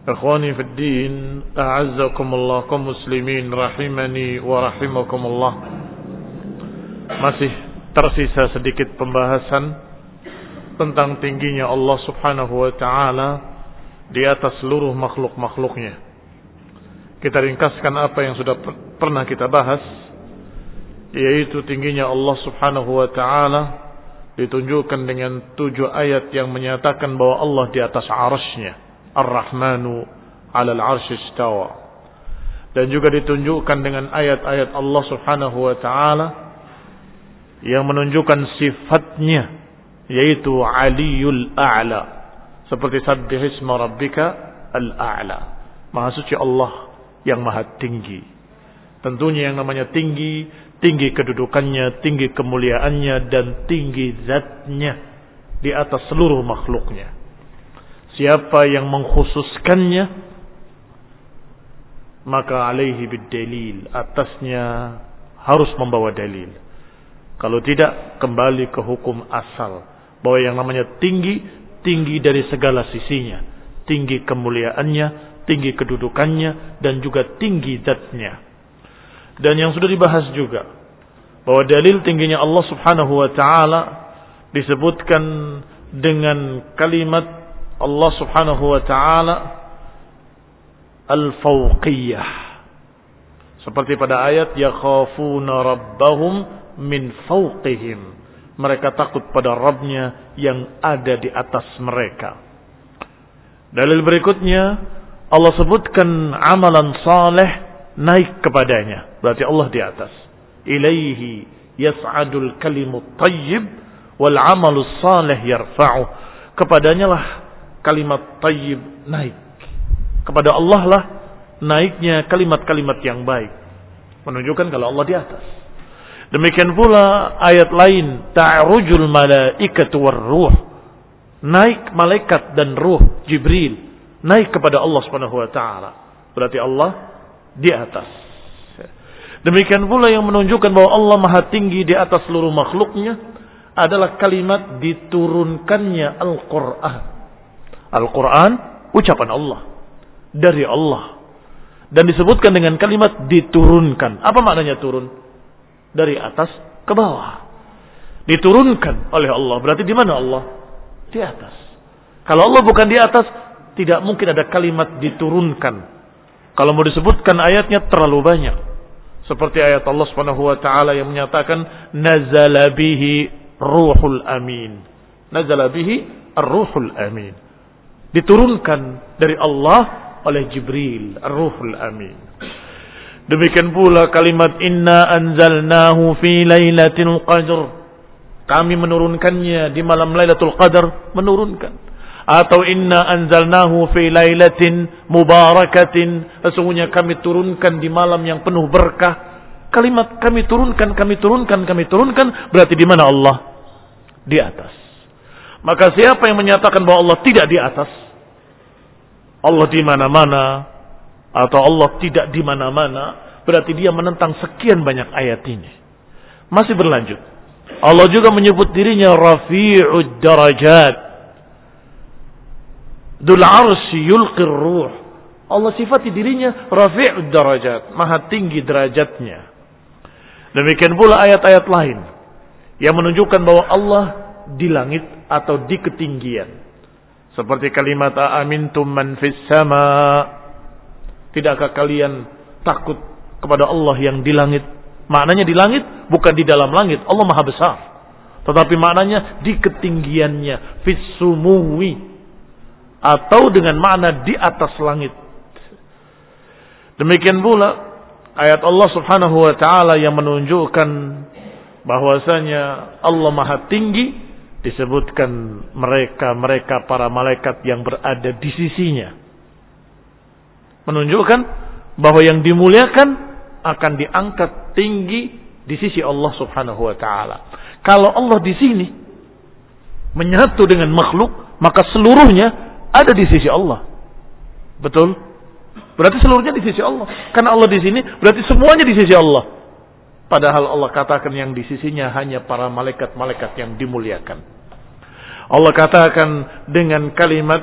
Ikhwani fi din, a'azzakumullah kaum muslimin rahimani wa rahimakumullah. Masih tersisa sedikit pembahasan tentang tingginya Allah Subhanahu wa taala di atas seluruh makhluk-makhluknya. Kita ringkaskan apa yang sudah pernah kita bahas yaitu tingginya Allah Subhanahu wa taala ditunjukkan dengan tujuh ayat yang menyatakan bahwa Allah di atas arasnya Ar-Rahmanu 'alal 'arsy istawa. Dan juga ditunjukkan dengan ayat-ayat Allah Subhanahu wa taala yang menunjukkan sifatnya yaitu Aliyul A'la. Seperti sabbih isma rabbika al-a'la. Maha suci Allah yang maha tinggi. Tentunya yang namanya tinggi tinggi kedudukannya tinggi kemuliaannya dan tinggi zatnya di atas seluruh makhluknya siapa yang mengkhususkannya maka alaihi bidalil atasnya harus membawa dalil. Kalau tidak kembali ke hukum asal bahwa yang namanya tinggi tinggi dari segala sisinya tinggi kemuliaannya tinggi kedudukannya dan juga tinggi zatnya. Dan yang sudah dibahas juga bahwa dalil tingginya Allah Subhanahu wa taala disebutkan dengan kalimat Allah Subhanahu wa taala al-fawqiyah. Seperti pada ayat yakhafuna rabbahum min fawqihim. Mereka takut pada Rabbnya yang ada di atas mereka. Dalil berikutnya Allah sebutkan amalan saleh naik kepadanya. Berarti Allah di atas. Ilaihi yas'adul kalimut tayyib wal amalus salih yarfa'u. Kepadanya lah kalimat tayyib naik. Kepada Allah lah naiknya kalimat-kalimat yang baik. Menunjukkan kalau Allah di atas. Demikian pula ayat lain ta'rujul malaikatu warruh naik malaikat dan ruh Jibril naik kepada Allah Subhanahu wa taala. Berarti Allah di atas. Demikian pula yang menunjukkan bahwa Allah maha tinggi di atas seluruh makhluknya adalah kalimat diturunkannya Al-Quran. Al-Quran ucapan Allah. Dari Allah. Dan disebutkan dengan kalimat diturunkan. Apa maknanya turun? dari atas ke bawah. Diturunkan oleh Allah. Berarti di mana Allah? Di atas. Kalau Allah bukan di atas, tidak mungkin ada kalimat diturunkan. Kalau mau disebutkan ayatnya terlalu banyak. Seperti ayat Allah Subhanahu wa taala yang menyatakan nazala bihi ruhul amin. Nazala bihi ar-ruhul amin. Diturunkan dari Allah oleh Jibril, ar-ruhul amin. Demikian pula kalimat inna anzalnahu fi lailatul qadr. Kami menurunkannya di malam Lailatul Qadar, menurunkan. Atau inna anzalnahu fi lailatin mubarakatin. Sesungguhnya kami turunkan di malam yang penuh berkah. Kalimat kami turunkan, kami turunkan, kami turunkan berarti di mana Allah? Di atas. Maka siapa yang menyatakan bahwa Allah tidak di atas? Allah di mana-mana, atau Allah tidak di mana-mana, berarti dia menentang sekian banyak ayat ini. Masih berlanjut. Allah juga menyebut dirinya Rafi'ud Darajat. Dul arsi yulqir ruh. Allah sifati dirinya Rafi'ud Darajat. Maha tinggi derajatnya. Demikian pula ayat-ayat lain. Yang menunjukkan bahwa Allah di langit atau di ketinggian. Seperti kalimat amintum man fis sama' Tidakkah kalian takut kepada Allah yang di langit? Maknanya di langit bukan di dalam langit. Allah maha besar. Tetapi maknanya di ketinggiannya. Fissumuwi. Atau dengan makna di atas langit. Demikian pula ayat Allah subhanahu wa ta'ala yang menunjukkan bahwasanya Allah maha tinggi disebutkan mereka-mereka para malaikat yang berada di sisinya menunjukkan bahwa yang dimuliakan akan diangkat tinggi di sisi Allah Subhanahu wa taala. Kalau Allah di sini menyatu dengan makhluk, maka seluruhnya ada di sisi Allah. Betul? Berarti seluruhnya di sisi Allah. Karena Allah di sini berarti semuanya di sisi Allah. Padahal Allah katakan yang di sisinya hanya para malaikat-malaikat yang dimuliakan. Allah katakan dengan kalimat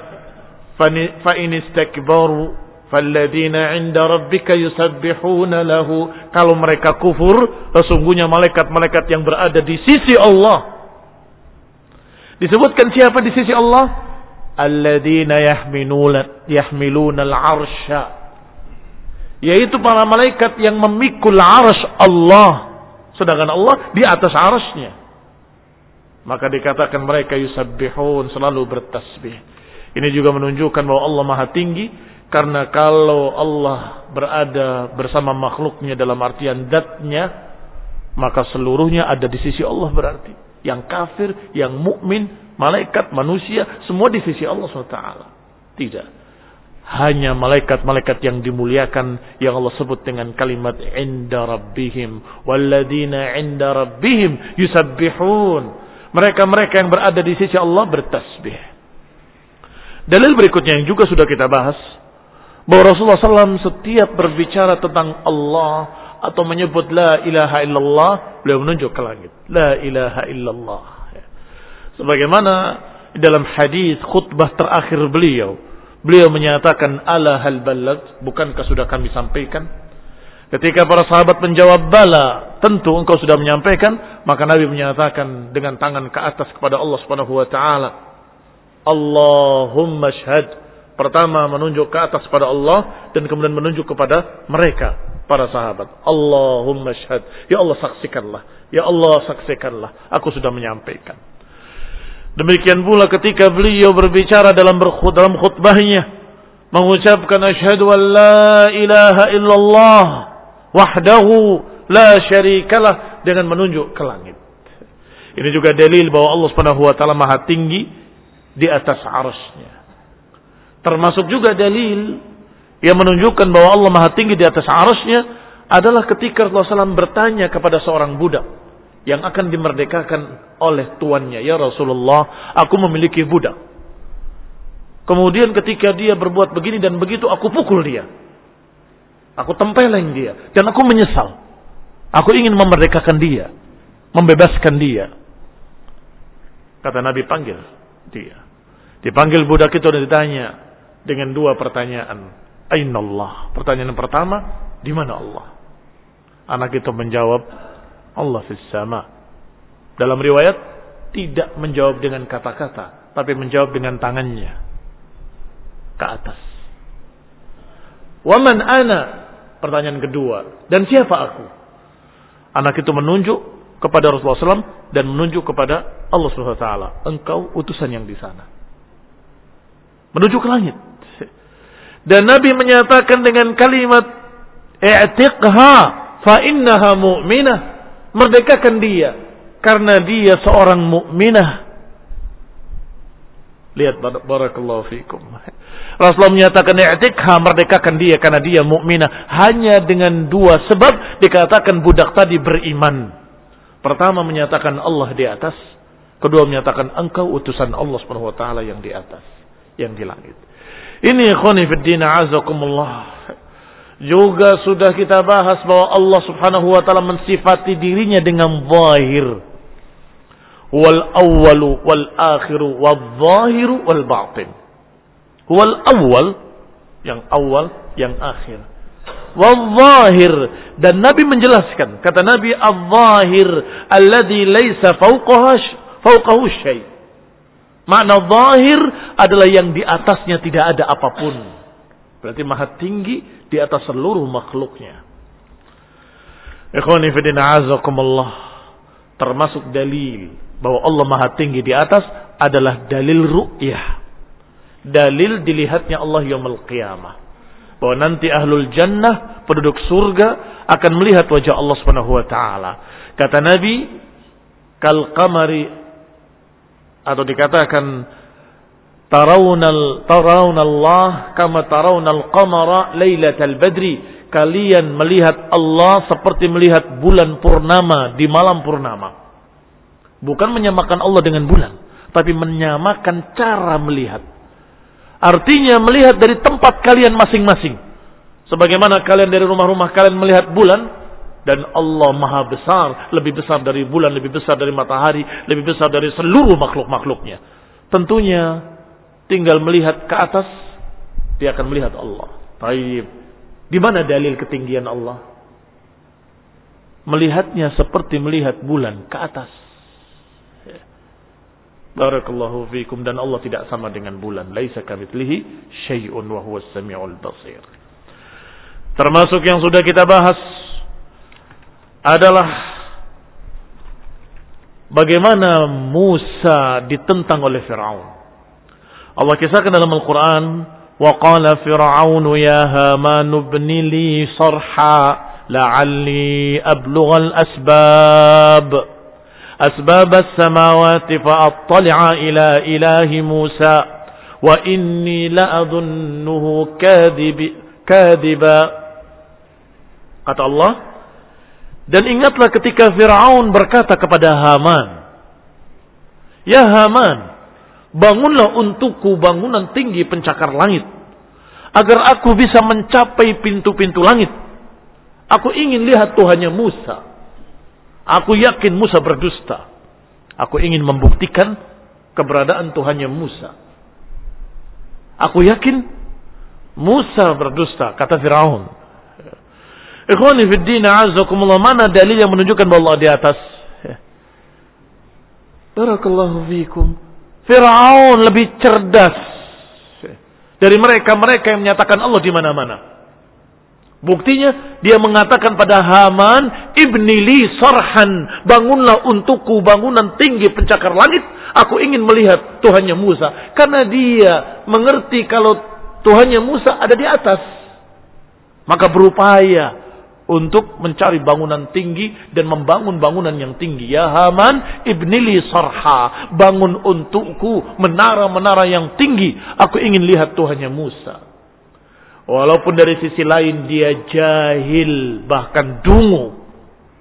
fa inistakbaru Falladzina inda rabbika yusabbihuna lahu. Kalau mereka kufur, sesungguhnya malaikat-malaikat yang berada di sisi Allah. Disebutkan siapa di sisi Allah? Alladzina yahmiluna yahmiluna al-arsha. Yaitu para malaikat yang memikul arsy Allah. Sedangkan Allah di atas arsy-Nya. Maka dikatakan mereka yusabbihun selalu bertasbih. Ini juga menunjukkan bahwa Allah Maha Tinggi karena kalau Allah berada bersama makhluknya dalam artian datnya, maka seluruhnya ada di sisi Allah berarti. Yang kafir, yang mukmin, malaikat, manusia, semua di sisi Allah SWT. Tidak. Hanya malaikat-malaikat yang dimuliakan yang Allah sebut dengan kalimat inda rabbihim. Walladina inda rabbihim yusabbihun. Mereka-mereka yang berada di sisi Allah bertasbih. Dalil berikutnya yang juga sudah kita bahas bahwa Rasulullah SAW setiap berbicara tentang Allah atau menyebut la ilaha illallah, beliau menunjuk ke langit. La ilaha illallah. Sebagaimana dalam hadis khutbah terakhir beliau, beliau menyatakan ala hal balag, bukankah sudah kami sampaikan? Ketika para sahabat menjawab bala, tentu engkau sudah menyampaikan, maka Nabi menyatakan dengan tangan ke atas kepada Allah Subhanahu wa taala, Allahumma syhad Pertama menunjuk ke atas pada Allah dan kemudian menunjuk kepada mereka para sahabat. Allahumma syahad. Ya Allah saksikanlah. Ya Allah saksikanlah. Aku sudah menyampaikan. Demikian pula ketika beliau berbicara dalam dalam khutbahnya mengucapkan asyhadu an la ilaha illallah wahdahu la syarikalah dengan menunjuk ke langit. Ini juga dalil bahwa Allah Subhanahu wa taala Maha tinggi di atas arasnya. Termasuk juga dalil yang menunjukkan bahwa Allah Maha Tinggi di atas arasnya adalah ketika Rasulullah SAW bertanya kepada seorang budak yang akan dimerdekakan oleh tuannya. Ya Rasulullah, aku memiliki budak. Kemudian ketika dia berbuat begini dan begitu, aku pukul dia. Aku tempeleng dia. Dan aku menyesal. Aku ingin memerdekakan dia. Membebaskan dia. Kata Nabi panggil dia. Dipanggil budak itu dan ditanya dengan dua pertanyaan. Ainallah. Pertanyaan pertama, di mana Allah? Anak itu menjawab, Allah fis sama. Dalam riwayat tidak menjawab dengan kata-kata, tapi menjawab dengan tangannya ke atas. Waman ana? Pertanyaan kedua. Dan siapa aku? Anak itu menunjuk kepada Rasulullah SAW dan menunjuk kepada Allah SWT. Engkau utusan yang di sana. Menuju ke langit. Dan Nabi menyatakan dengan kalimat i'tiqha fa innaha mu'minah. Merdekakan dia karena dia seorang mukminah. Lihat barakallahu fikum. Rasulullah menyatakan i'tikha merdekakan dia karena dia mukminah hanya dengan dua sebab dikatakan budak tadi beriman. Pertama menyatakan Allah di atas, kedua menyatakan engkau utusan Allah Subhanahu wa taala yang di atas, yang di langit. Ini ikhwani fid din azakumullah. Juga sudah kita bahas bahwa Allah Subhanahu wa taala mensifati dirinya dengan zahir. Wal awwalu wal akhiru wal zahiru wal batin. Wal awwal yang awal yang akhir. Wal zahir dan Nabi menjelaskan kata Nabi al-zahir alladhi laysa fawqahu fawqahu syai' Makna zahir adalah yang di atasnya tidak ada apa pun. Berarti maha tinggi di atas seluruh makhluknya. Ikhwani fidina azakumullah. Termasuk dalil bahwa Allah maha tinggi di atas adalah dalil ru'yah. Dalil dilihatnya Allah yaumul qiyamah. Bahwa nanti ahlul jannah, penduduk surga akan melihat wajah Allah subhanahu wa ta'ala. Kata Nabi, kal qamari atau dikatakan tarawnal tarawnallah kama tarawnal qamara lailatal badri. Kalian melihat Allah seperti melihat bulan purnama di malam purnama. Bukan menyamakan Allah dengan bulan tapi menyamakan cara melihat. Artinya melihat dari tempat kalian masing-masing. Sebagaimana kalian dari rumah-rumah kalian melihat bulan dan Allah maha besar, lebih besar dari bulan, lebih besar dari matahari, lebih besar dari seluruh makhluk-makhluknya. Tentunya tinggal melihat ke atas, dia akan melihat Allah. Taib. Di mana dalil ketinggian Allah? Melihatnya seperti melihat bulan ke atas. Barakallahu fiikum dan Allah tidak sama dengan bulan. Laisa kamitslihi syai'un wa huwas samiul basir. Termasuk yang sudah kita bahas adalah bagaimana Musa ditentang oleh Firaun. Allah kisahkan dalam Al-Qur'an, "Wa qala Fir'aun ya Haman ibni li sarha la'alli ablugha al-asbab." أسباب السماوات فأطلع إلى إله موسى وإني لأظنه كاذب كاذبا kata Allah dan ingatlah ketika Fir'aun berkata kepada Haman, Ya Haman, bangunlah untukku bangunan tinggi pencakar langit, agar aku bisa mencapai pintu-pintu langit. Aku ingin lihat Tuhannya Musa. Aku yakin Musa berdusta. Aku ingin membuktikan keberadaan Tuhannya Musa. Aku yakin Musa berdusta, kata Firaun. Ikhwani fi din azakumullah mana dalil yang menunjukkan bahwa Allah di atas? Barakallahu fiikum. Fir'aun lebih cerdas dari mereka-mereka yang menyatakan Allah di mana-mana. Buktinya dia mengatakan pada Haman, "Ibni li sarhan, bangunlah untukku bangunan tinggi pencakar langit. Aku ingin melihat Tuhannya Musa." Karena dia mengerti kalau Tuhannya Musa ada di atas. Maka berupaya untuk mencari bangunan tinggi dan membangun bangunan yang tinggi. Ya Haman, ibnili sarha, bangun untukku menara-menara yang tinggi. Aku ingin lihat Tuhannya Musa. Walaupun dari sisi lain dia jahil, bahkan dungu.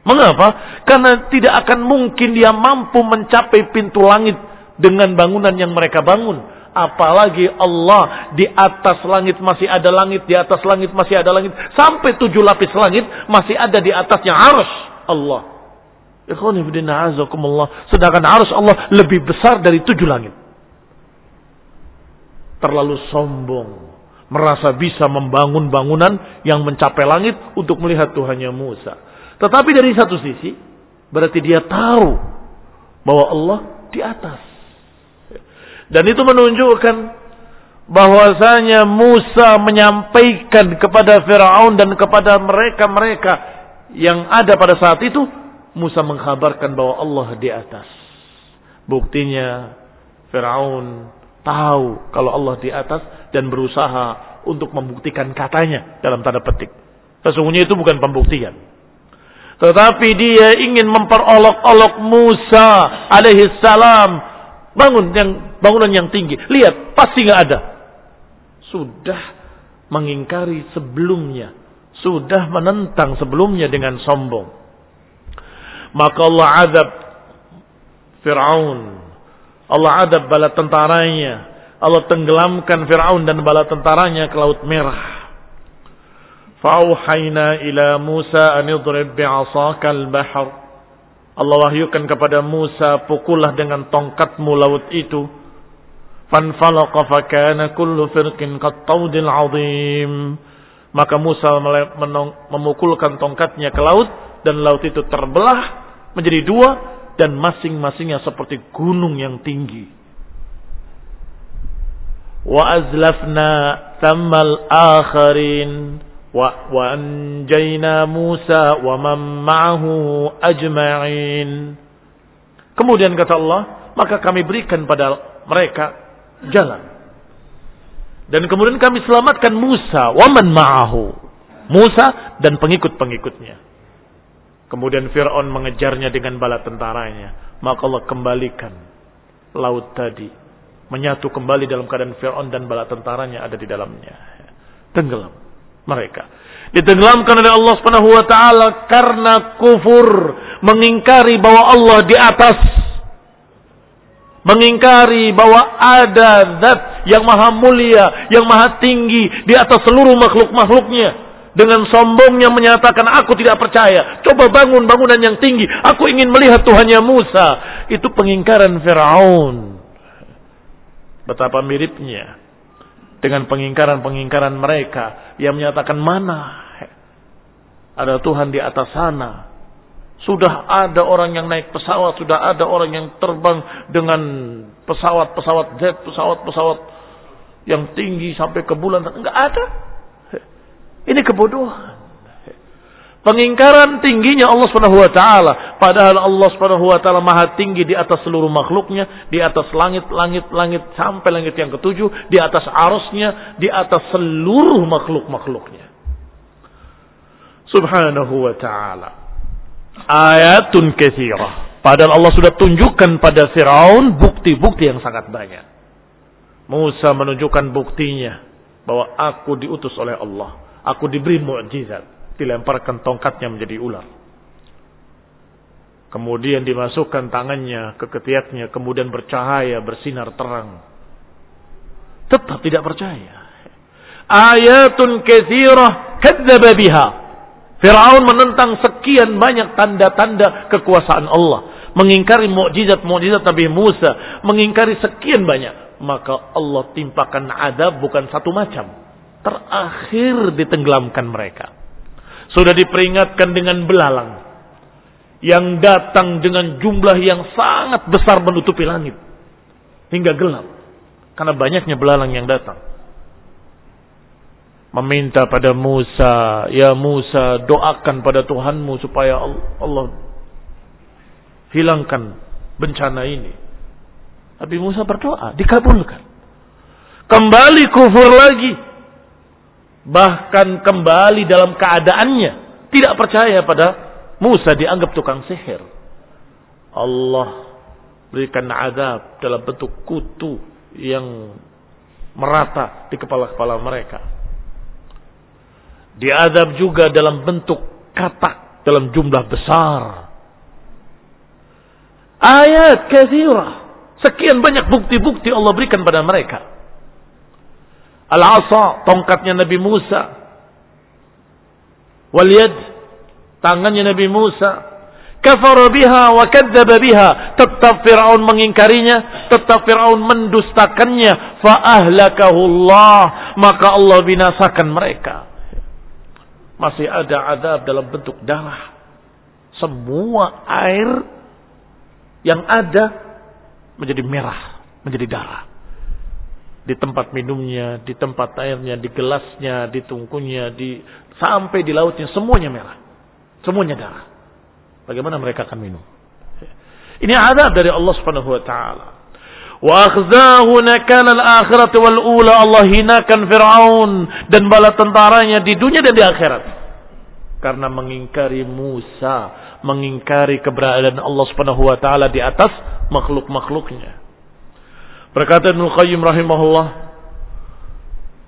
Mengapa? Karena tidak akan mungkin dia mampu mencapai pintu langit dengan bangunan yang mereka bangun Apalagi Allah di atas langit masih ada langit, di atas langit masih ada langit. Sampai tujuh lapis langit masih ada di atasnya arus Allah. Sedangkan arus Allah lebih besar dari tujuh langit. Terlalu sombong. Merasa bisa membangun bangunan yang mencapai langit untuk melihat Tuhannya Musa. Tetapi dari satu sisi, Berarti dia tahu bahwa Allah di atas. Dan itu menunjukkan bahwasanya Musa menyampaikan kepada Firaun dan kepada mereka-mereka yang ada pada saat itu Musa mengkhabarkan bahwa Allah di atas. Buktinya Firaun tahu kalau Allah di atas dan berusaha untuk membuktikan katanya dalam tanda petik. Sesungguhnya itu bukan pembuktian. Tetapi dia ingin memperolok-olok Musa alaihi salam. Bangun yang bangunan yang tinggi. Lihat, pasti nggak ada. Sudah mengingkari sebelumnya. Sudah menentang sebelumnya dengan sombong. Maka Allah azab Fir'aun. Allah adab bala tentaranya. Allah tenggelamkan Fir'aun dan bala tentaranya ke Laut Merah. Fauhayna ila Musa an idrib bi'asakal bahr. Allah wahyukan kepada Musa, pukullah dengan tongkatmu laut itu. Fanfalaqa fakana kullu firqin qattaudil azim. Maka Musa memukulkan tongkatnya ke laut dan laut itu terbelah menjadi dua dan masing-masingnya seperti gunung yang tinggi. Wa azlafna thammal akharin wa wa anjayna Musa wa man ma'ahu ajma'in. Kemudian kata Allah, maka kami berikan pada mereka jalan. Dan kemudian kami selamatkan Musa, waman ma'ahu. Musa dan pengikut-pengikutnya. Kemudian Fir'aun mengejarnya dengan bala tentaranya. Maka Allah kembalikan laut tadi. Menyatu kembali dalam keadaan Fir'aun dan bala tentaranya ada di dalamnya. Tenggelam mereka. Ditenggelamkan oleh Allah Subhanahu wa taala karena kufur, mengingkari bahwa Allah di atas. Mengingkari bahwa ada zat yang maha mulia, yang maha tinggi di atas seluruh makhluk-makhluknya. Dengan sombongnya menyatakan aku tidak percaya. Coba bangun bangunan yang tinggi. Aku ingin melihat Tuhannya Musa. Itu pengingkaran Fir'aun. Betapa miripnya dengan pengingkaran-pengingkaran mereka yang menyatakan mana ada Tuhan di atas sana. Sudah ada orang yang naik pesawat, sudah ada orang yang terbang dengan pesawat-pesawat jet, pesawat-pesawat yang tinggi sampai ke bulan. Enggak ada. Ini kebodohan. Pengingkaran tingginya Allah Subhanahu wa taala, padahal Allah Subhanahu wa taala maha tinggi di atas seluruh makhluknya, di atas langit-langit langit sampai langit yang ketujuh, di atas arusnya, di atas seluruh makhluk-makhluknya. Subhanahu wa taala. Ayatun katsirah. Padahal Allah sudah tunjukkan pada Firaun bukti-bukti yang sangat banyak. Musa menunjukkan buktinya bahwa aku diutus oleh Allah. Aku diberi mukjizat dilemparkan tongkatnya menjadi ular. Kemudian dimasukkan tangannya ke ketiaknya, kemudian bercahaya, bersinar terang. Tetap tidak percaya. Ayatun kathirah kadzdzaba biha. Firaun menentang sekian banyak tanda-tanda kekuasaan Allah, mengingkari mukjizat-mukjizat Nabi Musa, mengingkari sekian banyak. Maka Allah timpakan adab bukan satu macam. Terakhir ditenggelamkan mereka. Sudah diperingatkan dengan belalang. Yang datang dengan jumlah yang sangat besar menutupi langit. Hingga gelap. Karena banyaknya belalang yang datang. Meminta pada Musa, Ya Musa doakan pada Tuhanmu supaya Allah hilangkan bencana ini. Tapi Musa berdoa, dikabulkan. Kembali kufur lagi bahkan kembali dalam keadaannya tidak percaya pada Musa dianggap tukang sihir. Allah berikan azab dalam bentuk kutu yang merata di kepala-kepala mereka. Diazab juga dalam bentuk katak dalam jumlah besar. Ayat kathirah. Sekian banyak bukti-bukti Allah berikan pada mereka. Al-asa, tongkatnya Nabi Musa. Wal yad, tangannya Nabi Musa. Kafara biha wa kadzdzaba biha. Tetap Firaun mengingkarinya, tetap Firaun mendustakannya. Fa ahlakahu Allah, maka Allah binasakan mereka. Masih ada azab dalam bentuk darah. Semua air yang ada menjadi merah, menjadi darah. Di tempat minumnya, di tempat airnya, di gelasnya, di tungkunya, di sampai di lautnya semuanya merah. Semuanya darah. Bagaimana mereka akan minum? Ini adab dari Allah Subhanahu wa taala. Wa akhzahu nakal al-akhirat wal ula Allah hinakan Fir'aun dan bala tentaranya di dunia dan di akhirat. Karena mengingkari Musa, mengingkari keberadaan Allah Subhanahu wa taala di atas makhluk-makhluknya. Berkata Ibnu Qayyim rahimahullah,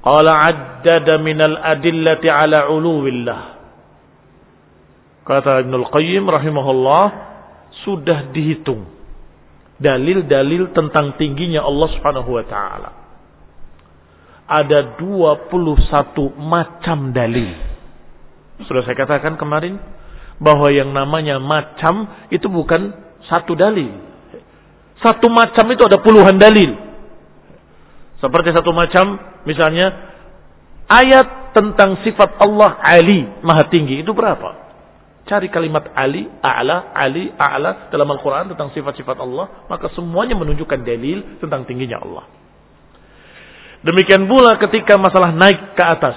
qala addada min al-adillati ala uluwillah. Kata Ibnu Qayyim rahimahullah, sudah dihitung dalil-dalil tentang tingginya Allah Subhanahu wa taala. Ada 21 macam dalil. Sudah saya katakan kemarin bahwa yang namanya macam itu bukan satu dalil. Satu macam itu ada puluhan dalil. Seperti satu macam misalnya ayat tentang sifat Allah Ali, Maha Tinggi itu berapa? Cari kalimat Ali, A'la, Ali, A'la dalam Al-Quran tentang sifat-sifat Allah. Maka semuanya menunjukkan dalil tentang tingginya Allah. Demikian pula ketika masalah naik ke atas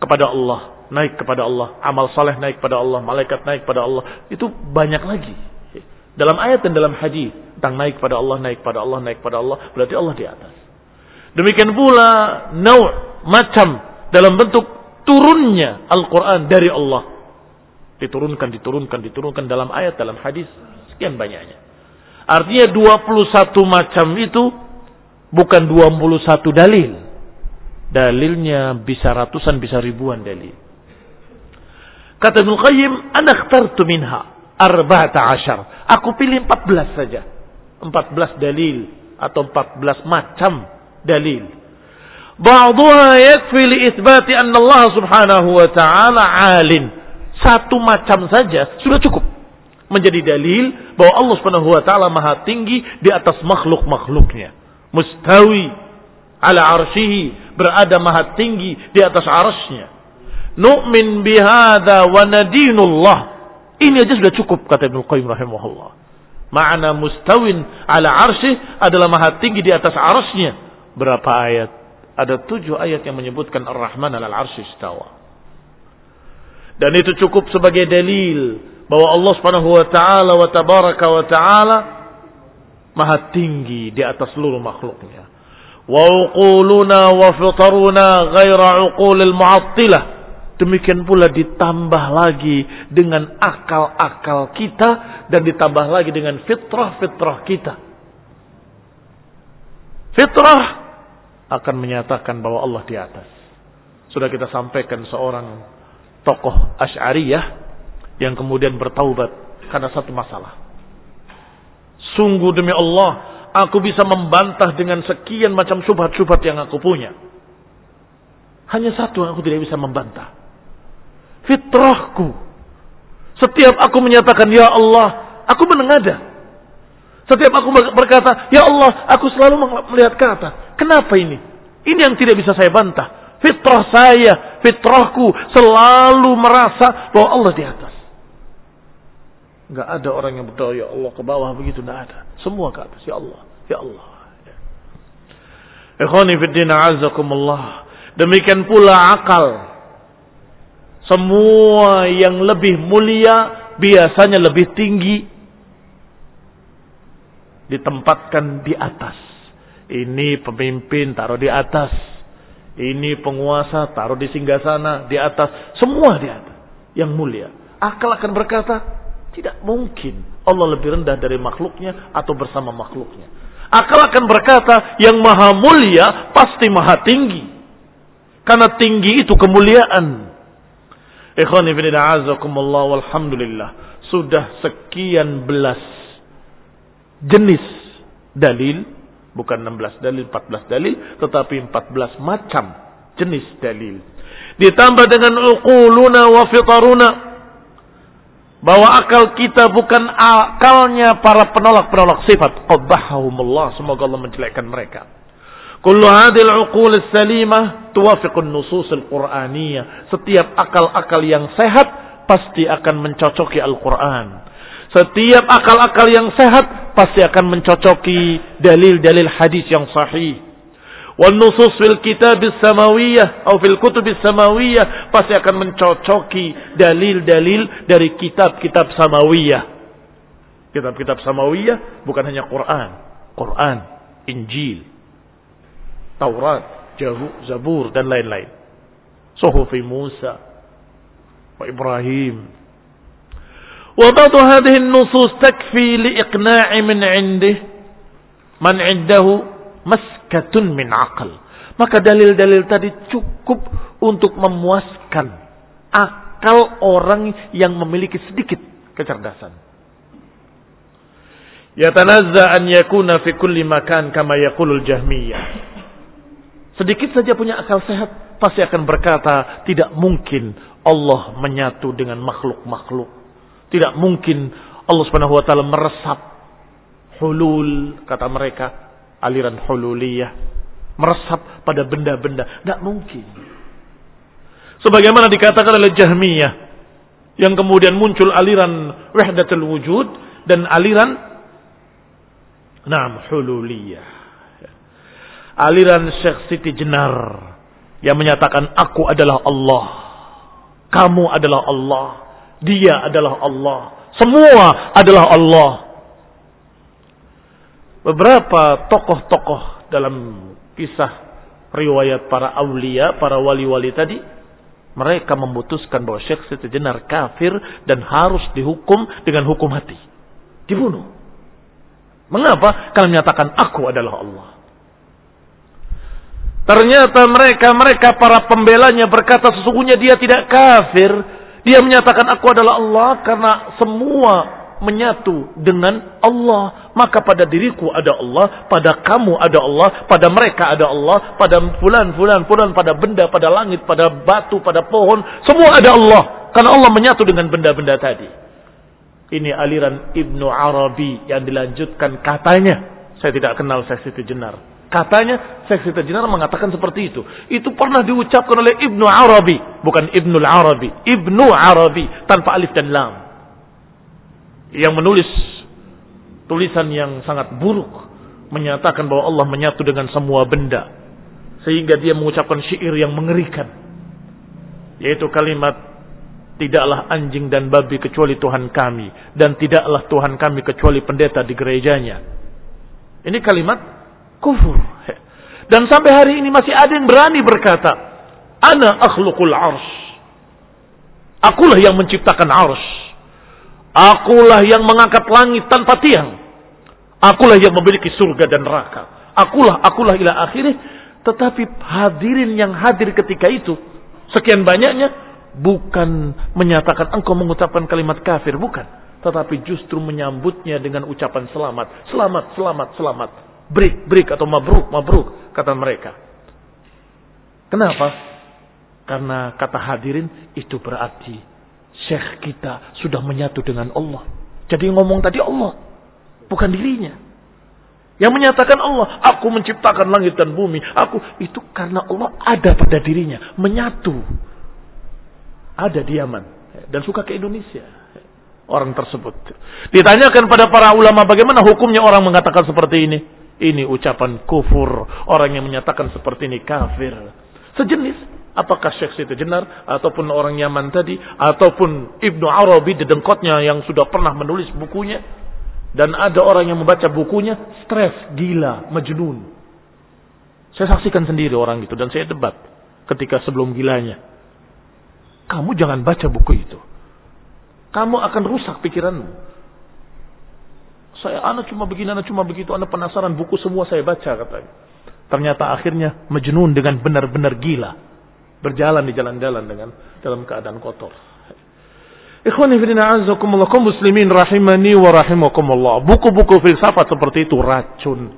kepada Allah. Naik kepada Allah. Amal saleh naik kepada Allah. Malaikat naik kepada Allah. Itu banyak lagi. Dalam ayat dan dalam hadis tentang naik kepada Allah, naik kepada Allah, naik kepada Allah. Berarti Allah di atas. Demikian pula naw' macam dalam bentuk turunnya Al-Quran dari Allah Diturunkan, diturunkan, diturunkan dalam ayat, dalam hadis. Sekian banyaknya. Artinya 21 macam itu bukan 21 dalil. Dalilnya bisa ratusan, bisa ribuan dalil. Kata Ibn Qayyim, Ana khtartu minha arba'ata ashar. Aku pilih 14 saja. 14 dalil atau 14 macam dalil. Ba'duha yakfi li ithbati anna Allah subhanahu wa ta'ala alin. Satu macam saja sudah cukup menjadi dalil bahwa Allah Subhanahu wa taala Maha tinggi di atas makhluk-makhluknya. Mustawi ala arsyihi, berada maha tinggi di atas arsy Nu'min bihadza wa nadinullah. Ini aja sudah cukup kata Ibnu Qayyim rahimahullah. Makna mustawin ala arsy adalah maha tinggi di atas arsy Berapa ayat? Ada tujuh ayat yang menyebutkan Ar-Rahman ala arsy istawa. Dan itu cukup sebagai dalil bahwa Allah Subhanahu wa taala wa tabaraka wa taala maha tinggi di atas seluruh makhluknya. Wa uquluna wa fitaruna ghaira uqulil mu'attilah. Demikian pula ditambah lagi dengan akal-akal kita dan ditambah lagi dengan fitrah-fitrah kita. Fitrah akan menyatakan bahwa Allah di atas. Sudah kita sampaikan seorang tokoh Asy'ariyah yang kemudian bertaubat karena satu masalah. Sungguh demi Allah, aku bisa membantah dengan sekian macam subhat-subhat yang aku punya. Hanya satu yang aku tidak bisa membantah. Fitrahku. Setiap aku menyatakan, Ya Allah, aku menengada. Setiap aku berkata, Ya Allah, aku selalu melihat ke atas. Kenapa ini? Ini yang tidak bisa saya bantah. Fitrah saya, fitrahku selalu merasa bahwa Allah di atas. Enggak ada orang yang berdoa ya Allah ke bawah begitu enggak ada. Semua ke atas ya Allah, ya Allah. Ikhwani fi din azakumullah. Demikian pula akal. Semua yang lebih mulia biasanya lebih tinggi ditempatkan di atas. Ini pemimpin taruh di atas ini penguasa taruh di singgah sana, di atas, semua di atas. Yang mulia. Akal akan berkata, tidak mungkin Allah lebih rendah dari makhluknya atau bersama makhluknya. Akal akan berkata, yang maha mulia pasti maha tinggi. Karena tinggi itu kemuliaan. Ikhwani bin a'azakumullah walhamdulillah. Sudah sekian belas jenis dalil Bukan 16 dalil, 14 dalil, tetapi 14 macam jenis dalil. Ditambah dengan uquluna wa fitaruna. Bahwa akal kita bukan akalnya para penolak-penolak sifat. Qabbahahumullah. Semoga Allah menjelekkan mereka. Kullu hadil uqul salimah tuwafiqun nusus al-Qur'aniyah. Setiap akal-akal yang sehat pasti akan mencocoki Al-Quran. Setiap akal-akal yang sehat pasti akan mencocoki dalil-dalil hadis yang sahih. Wal nusus fil kitab samawiyah atau fil kutub samawiyah pasti akan mencocoki dalil-dalil dari kitab-kitab samawiyah. Kitab-kitab samawiyah bukan hanya Quran, Quran, Injil, Taurat, Zabur dan lain-lain. Suhufi Musa Ibrahim. وبعض هذه النصوص تكفي لإقناع من عنده من عنده maskatun min akal. Maka dalil-dalil tadi cukup untuk memuaskan akal orang yang memiliki sedikit kecerdasan. Yatanazza an yakuna fi kulli makan kama yaqulul jahmiyah. Sedikit saja punya akal sehat pasti akan berkata tidak mungkin Allah menyatu dengan makhluk-makhluk. tidak mungkin Allah Subhanahu wa taala meresap hulul kata mereka aliran hululiyah meresap pada benda-benda. Tidak mungkin. Sebagaimana dikatakan oleh Jahmiyah yang kemudian muncul aliran wahdatul wujud dan aliran Naam hululiyah. Aliran Syekh Siti Jenar yang menyatakan aku adalah Allah. Kamu adalah Allah. Dia adalah Allah. Semua adalah Allah. Beberapa tokoh-tokoh dalam kisah riwayat para aulia, para wali-wali tadi, mereka memutuskan bahwa Syekh Siti Jenar kafir dan harus dihukum dengan hukum mati. Dibunuh. Mengapa? Karena menyatakan aku adalah Allah. Ternyata mereka, mereka para pembelanya berkata sesungguhnya dia tidak kafir. Dia menyatakan aku adalah Allah karena semua menyatu dengan Allah. Maka pada diriku ada Allah, pada kamu ada Allah, pada mereka ada Allah, pada fulan, fulan, fulan, pada benda, pada langit, pada batu, pada pohon. Semua ada Allah. Karena Allah menyatu dengan benda-benda tadi. Ini aliran Ibnu Arabi yang dilanjutkan katanya. Saya tidak kenal seksi Jenar. Katanya seksi Jenar mengatakan seperti itu. Itu pernah diucapkan oleh Ibnu Arabi. Bukan Ibnu Arabi. Ibnu Arabi. Tanpa alif dan lam yang menulis tulisan yang sangat buruk menyatakan bahwa Allah menyatu dengan semua benda sehingga dia mengucapkan syair yang mengerikan yaitu kalimat tidaklah anjing dan babi kecuali Tuhan kami dan tidaklah Tuhan kami kecuali pendeta di gerejanya ini kalimat kufur dan sampai hari ini masih ada yang berani berkata ana akhluqul ars akulah yang menciptakan ars Akulah yang mengangkat langit tanpa tiang. Akulah yang memiliki surga dan neraka. Akulah, akulah ila akhirnya. Tetapi hadirin yang hadir ketika itu, sekian banyaknya, bukan menyatakan engkau mengucapkan kalimat kafir, bukan. Tetapi justru menyambutnya dengan ucapan selamat. Selamat, selamat, selamat. Break, break atau mabruk, mabruk, kata mereka. Kenapa? Karena kata hadirin itu berarti Syekh kita sudah menyatu dengan Allah. Jadi ngomong tadi Allah, bukan dirinya. Yang menyatakan Allah, aku menciptakan langit dan bumi. Aku itu karena Allah ada pada dirinya, menyatu. Ada di Yaman dan suka ke Indonesia. Orang tersebut. Ditanyakan pada para ulama bagaimana hukumnya orang mengatakan seperti ini. Ini ucapan kufur. Orang yang menyatakan seperti ini kafir. Sejenis Apakah Syekh Siti Jenar ataupun orang Yaman tadi ataupun Ibnu Arabi di dengkotnya yang sudah pernah menulis bukunya dan ada orang yang membaca bukunya stres, gila, majnun. Saya saksikan sendiri orang itu dan saya debat ketika sebelum gilanya. Kamu jangan baca buku itu. Kamu akan rusak pikiranmu. Saya anak cuma begini, anak cuma begitu, anak penasaran buku semua saya baca katanya. Ternyata akhirnya majnun dengan benar-benar gila berjalan di jalan-jalan dengan dalam keadaan kotor. Ikhwani fillah azakumullah muslimin rahimani wa rahimakumullah. Buku-buku filsafat seperti itu racun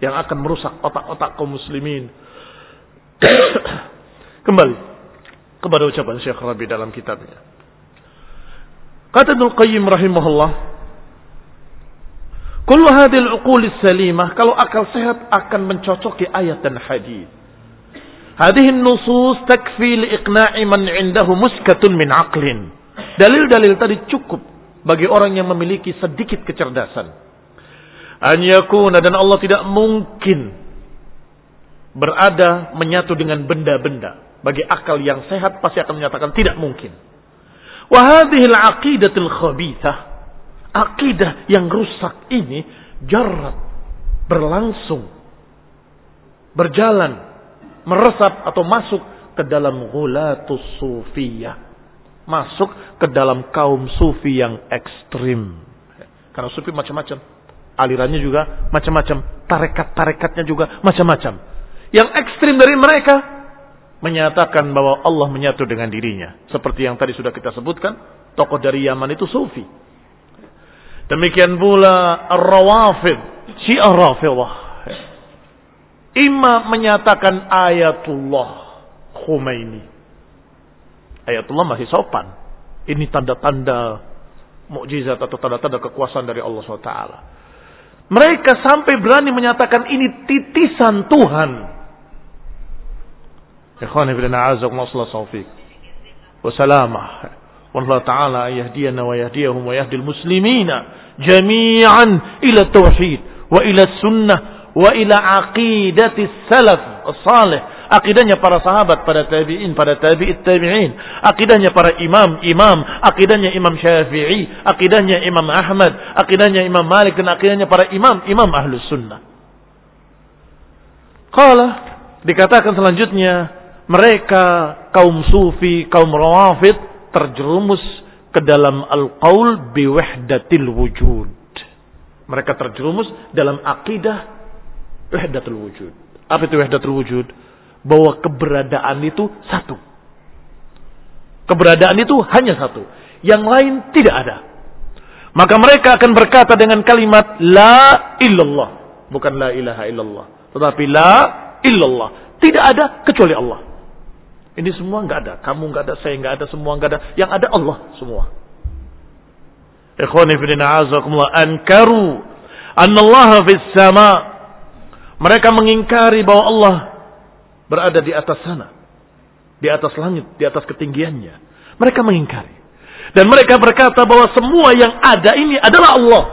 yang akan merusak otak-otak kaum muslimin. Kembali kepada ucapan Syekh Rabi dalam kitabnya. Kata Ibnu Qayyim rahimahullah, "Kullu hadhihi al-uqul salimah kalau akal sehat akan mencocoki ayat dan hadis." Hadhihi nusus takfi liiqna'i man 'indahu muskatun min aqlin. Dalil-dalil tadi cukup bagi orang yang memiliki sedikit kecerdasan. An yakuna dan Allah tidak mungkin berada menyatu dengan benda-benda. Bagi akal yang sehat pasti akan menyatakan tidak mungkin. Wahadihil aqidatil khabithah. Akidah yang rusak ini jarat berlangsung berjalan meresap atau masuk ke dalam ghulatus sufiyah masuk ke dalam kaum sufi yang ekstrim karena sufi macam-macam alirannya juga macam-macam tarekat-tarekatnya juga macam-macam yang ekstrim dari mereka menyatakan bahwa Allah menyatu dengan dirinya. Seperti yang tadi sudah kita sebutkan, tokoh dari Yaman itu Sufi. Demikian pula Ar-Rawafid, Syiah Rafidah. Imam menyatakan ayatullah Khomeini. Ayatullah masih sopan. Ini tanda-tanda mukjizat atau tanda-tanda kekuasaan dari Allah SWT. Mereka sampai berani menyatakan ini titisan Tuhan. Ikhwan ibn a'azak masalah sawfiq. Wassalamah. Wallah ta'ala yahdiyana wa yahdiyahum wa yahdil muslimina jami'an ila tauhid wa ila sunnah wa ila aqidati salaf salih akidahnya para sahabat pada tabi'in pada tabi'it tabi'in. Akidahnya para imam imam. Akidahnya imam syafi'i akidahnya imam ahmad akidahnya imam malik dan akidahnya para imam imam ahlus sunnah. Kala dikatakan selanjutnya mereka kaum sufi kaum rawafid terjerumus ke dalam al-qaul biwahdatil wujud. Mereka terjerumus dalam akidah wahdatul wujud. Apa itu wahdatul wujud? Bahwa keberadaan itu satu. Keberadaan itu hanya satu. Yang lain tidak ada. Maka mereka akan berkata dengan kalimat La illallah. Bukan La ilaha illallah. Tetapi La illallah. Tidak ada kecuali Allah. Ini semua nggak ada. Kamu nggak ada, saya nggak ada, semua nggak ada. Yang ada Allah semua. Fi ankaru annallaha fis sama. Mereka mengingkari bahwa Allah berada di atas sana. Di atas langit, di atas ketinggiannya. Mereka mengingkari. Dan mereka berkata bahwa semua yang ada ini adalah Allah.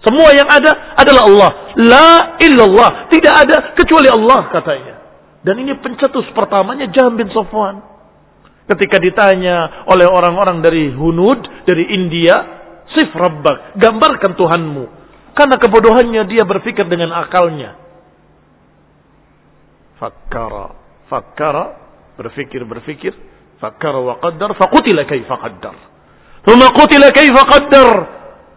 Semua yang ada adalah Allah. La illallah. Tidak ada kecuali Allah katanya. Dan ini pencetus pertamanya Jam bin Sofwan. Ketika ditanya oleh orang-orang dari Hunud, dari India, Sif Rabbak, gambarkan Tuhanmu. Karena kebodohannya dia berpikir dengan akalnya. Fakkara, fakkara, berpikir, berpikir. Fakkara wa qaddar, faqutila kaifa qaddar. Thumma qutila kaifa qaddar.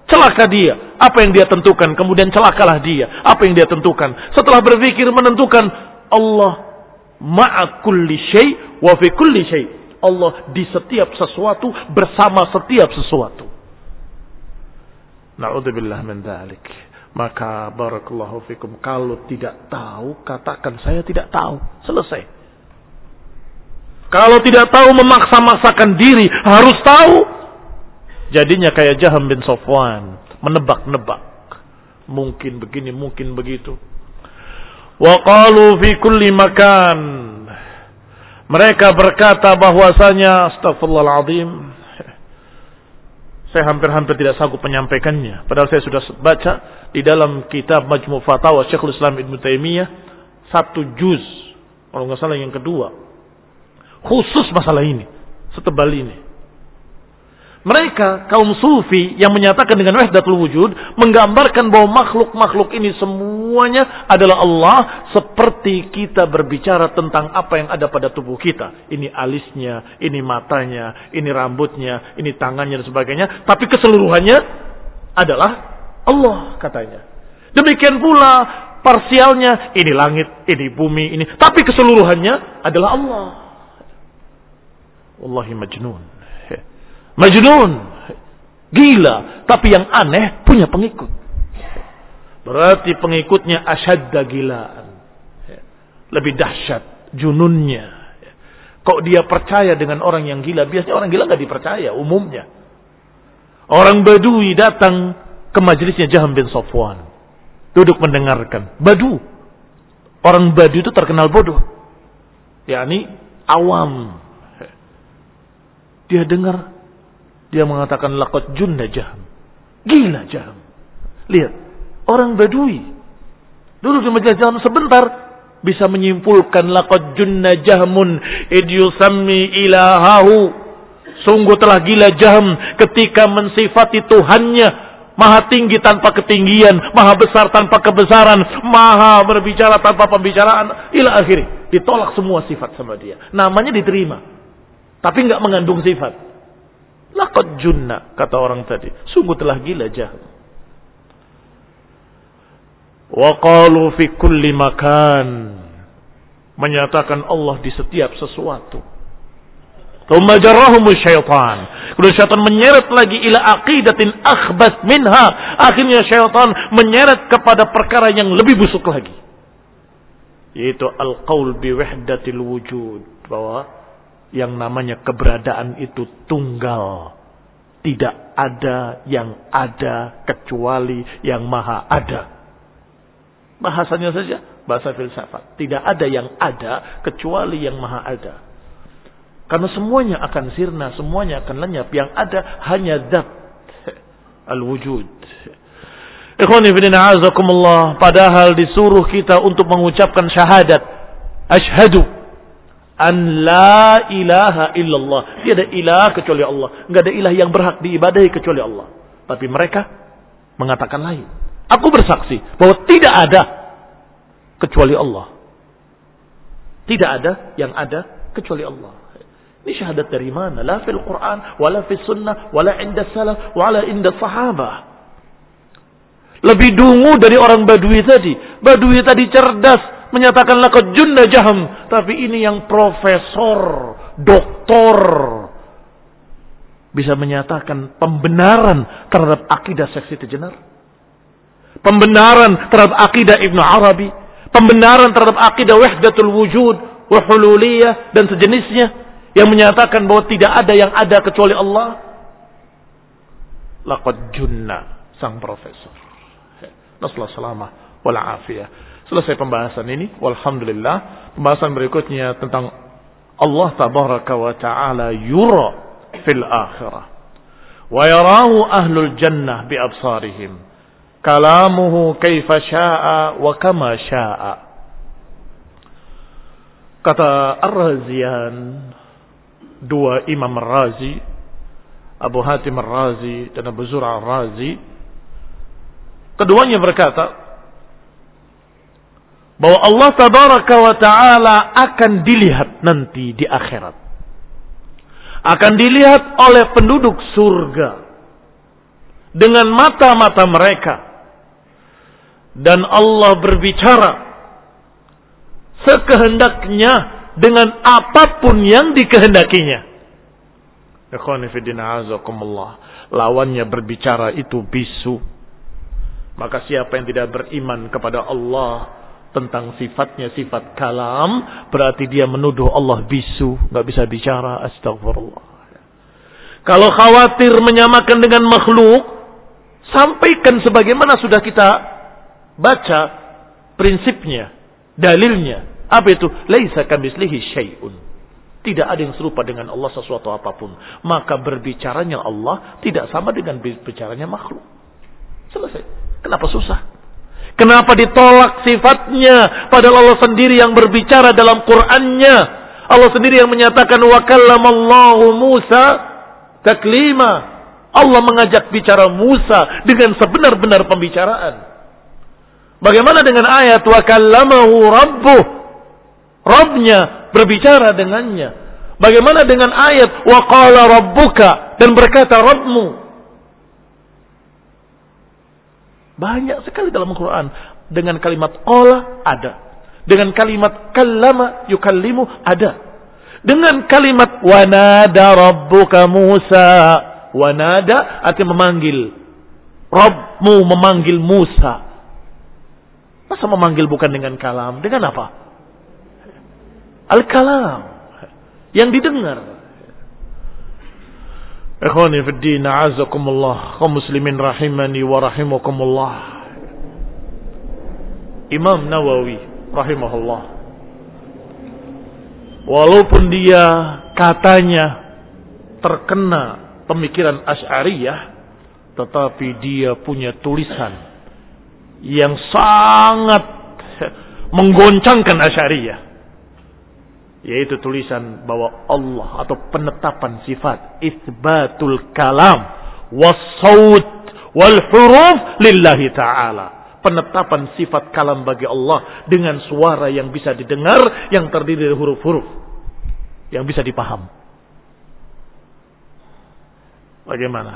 Celaka dia. Apa yang dia tentukan, kemudian celakalah dia. Apa yang dia tentukan. Setelah berpikir menentukan, Allah ma'a syai wa fi kulli syai. Allah di setiap sesuatu bersama setiap sesuatu. Na'udzubillah min dzalik. Maka barakallahu fikum kalau tidak tahu katakan saya tidak tahu. Selesai. Kalau tidak tahu memaksa-maksakan diri harus tahu. Jadinya kayak Jaham bin Sofwan, menebak-nebak. Mungkin begini, mungkin begitu. Wa qalu fi kulli makan. Mereka berkata bahwasanya astagfirullahaladzim. Saya hampir-hampir tidak sanggup menyampaikannya. Padahal saya sudah baca di dalam kitab Majmu' Fatawa Syekhul Islam Ibn Taimiyah satu juz. Kalau nggak salah yang kedua. Khusus masalah ini. Setebal ini. Mereka kaum sufi yang menyatakan dengan wahdatul wujud menggambarkan bahwa makhluk-makhluk ini semuanya adalah Allah seperti kita berbicara tentang apa yang ada pada tubuh kita. Ini alisnya, ini matanya, ini rambutnya, ini tangannya dan sebagainya. Tapi keseluruhannya adalah Allah katanya. Demikian pula parsialnya ini langit, ini bumi, ini. Tapi keseluruhannya adalah Allah. Wallahi majnun. Majnun. Gila. Tapi yang aneh punya pengikut. Berarti pengikutnya asyadda gilaan. Lebih dahsyat jununnya. Kok dia percaya dengan orang yang gila? Biasanya orang gila nggak dipercaya umumnya. Orang Badui datang ke majelisnya Jaham bin Sofwan. Duduk mendengarkan. Badu. Orang Badu itu terkenal bodoh. yakni awam. Dia dengar Dia mengatakan laqad junna jaham. Gila jaham. Lihat, orang Badui. Dulu di majelis jaham sebentar bisa menyimpulkan laqad junna jahmun id ilahahu. Sungguh telah gila jaham ketika mensifati Tuhannya Maha tinggi tanpa ketinggian, maha besar tanpa kebesaran, maha berbicara tanpa pembicaraan, ila akhiri. Ditolak semua sifat sama dia. Namanya diterima. Tapi nggak mengandung sifat. Lakot junna, kata orang tadi. Sungguh telah gila jahil. Wa qalu fi kulli makan. Menyatakan Allah di setiap sesuatu. Thumma jarrahumu syaitan. Kemudian syaitan menyeret lagi ila aqidatin akhbas minha. Akhirnya syaitan menyeret kepada perkara yang lebih busuk lagi. Yaitu al-qaul bi wahdatil wujud. Bahwa yang namanya keberadaan itu tunggal. Tidak ada yang ada kecuali yang maha ada. Bahasanya saja bahasa filsafat. Tidak ada yang ada kecuali yang maha ada. Karena semuanya akan sirna, semuanya akan lenyap. Yang ada hanya zat al-wujud. Padahal disuruh kita untuk mengucapkan syahadat. Ashhadu an la ilaha illallah. Tidak ada ilah kecuali Allah. Tidak ada ilah yang berhak diibadahi kecuali Allah. Tapi mereka mengatakan lain. Aku bersaksi bahwa tidak ada kecuali Allah. Tidak ada yang ada kecuali Allah. Ini syahadat dari mana? La fil Quran, wala fil sunnah, wala inda salaf, wala inda sahabah. Lebih dungu dari orang Badui tadi. Badui tadi cerdas, menyatakan laqad junna jaham. Tapi ini yang profesor, doktor. Bisa menyatakan pembenaran terhadap akidah seksi tejenar. Pembenaran terhadap akidah Ibnu Arabi. Pembenaran terhadap akidah wahdatul wujud, wahululiyah, dan sejenisnya yang menyatakan bahwa tidak ada yang ada kecuali Allah laqad junna sang profesor nasallahu salamah wal afiyah selesai pembahasan ini walhamdulillah pembahasan berikutnya tentang Allah tabaraka wa taala yura fil akhirah. Wa yarahu ahlul jannah bi absarihim. Kalamuhu kaifa syaa wa kama syaa. Kata Ar-Razian dua Imam Razi, Abu Hatim Razi dan Abu Zur'a Razi, keduanya berkata bahwa Allah Tabaraka wa Ta'ala akan dilihat nanti di akhirat. Akan dilihat oleh penduduk surga dengan mata-mata mereka. Dan Allah berbicara sekehendaknya dengan apa pun yang dikehendakinya. Lawannya berbicara itu bisu. Maka siapa yang tidak beriman kepada Allah tentang sifatnya sifat kalam, berarti dia menuduh Allah bisu, nggak bisa bicara. Astagfirullah. Kalau khawatir menyamakan dengan makhluk, sampaikan sebagaimana sudah kita baca prinsipnya, dalilnya. Apa itu? Laisa kamislihi syai'un. Tidak ada yang serupa dengan Allah sesuatu apa pun. Maka berbicaranya Allah tidak sama dengan bicaranya makhluk. Selesai. Kenapa susah? Kenapa ditolak sifatnya? Padahal Allah sendiri yang berbicara dalam Qur'annya. Allah sendiri yang menyatakan wa kallamallahu Musa taklima. Allah mengajak bicara Musa dengan sebenar-benar pembicaraan. Bagaimana dengan ayat wa kallamahu rabbuh Robnya berbicara dengannya. Bagaimana dengan ayat wa qala rabbuka dan berkata Rabbmu. Banyak sekali dalam Al-Quran dengan kalimat qala ada. Dengan kalimat kallama yukallimu ada. Dengan kalimat wanada rabbuka Musa. Wanada artinya memanggil. Rabbmu memanggil Musa. Masa memanggil bukan dengan kalam? Dengan apa? Al-kalam. Yang didengar. Ikhwani fi din, a'azakumullah. Kaum muslimin rahimani wa rahimakumullah. Imam Nawawi rahimahullah. Walaupun dia katanya terkena pemikiran Asy'ariyah tetapi dia punya tulisan yang sangat menggoncangkan Asy'ariyah yaitu tulisan bahwa Allah atau penetapan sifat isbatul kalam wasaut wal huruf lillahi taala. Penetapan sifat kalam bagi Allah dengan suara yang bisa didengar yang terdiri dari huruf-huruf yang bisa dipaham. Bagaimana?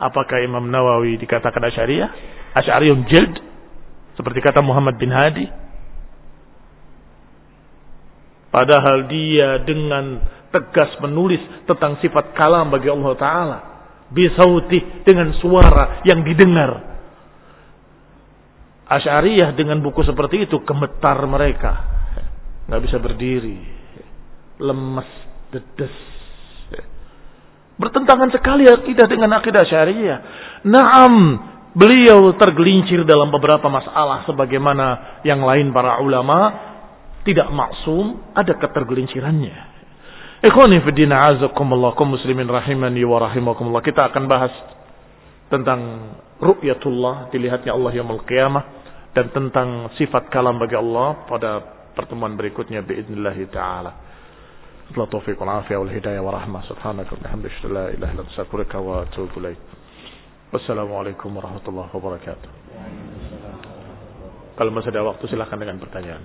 Apakah Imam Nawawi dikatakan Asy'ariyah? Asy'ariyun jild? Seperti kata Muhammad bin Hadi Padahal dia dengan tegas menulis tentang sifat kalam bagi Allah Ta'ala. Bisauti dengan suara yang didengar. Asy'ariyah dengan buku seperti itu gemetar mereka. nggak bisa berdiri. Lemes, dedes. Bertentangan sekali akidah dengan akidah syariah. Naam, beliau tergelincir dalam beberapa masalah sebagaimana yang lain para ulama tidak maksum, ada ketergelincirannya. Ikhwani fi din azakumullah kaum muslimin rahimani wa rahimakumullah. Kita akan bahas tentang ru'yatullah, dilihatnya Allah yaumul qiyamah dan tentang sifat kalam bagi Allah pada pertemuan berikutnya باذنillah taala. Setelah taufiq wal afiyah wal hidayah wa rahmah subhanaka wa bihamdika la ilaha illa anta astaghfiruka wa atubu ilaik. Wassalamualaikum warahmatullahi wabarakatuh. Kalau masih ada waktu silahkan dengan pertanyaan.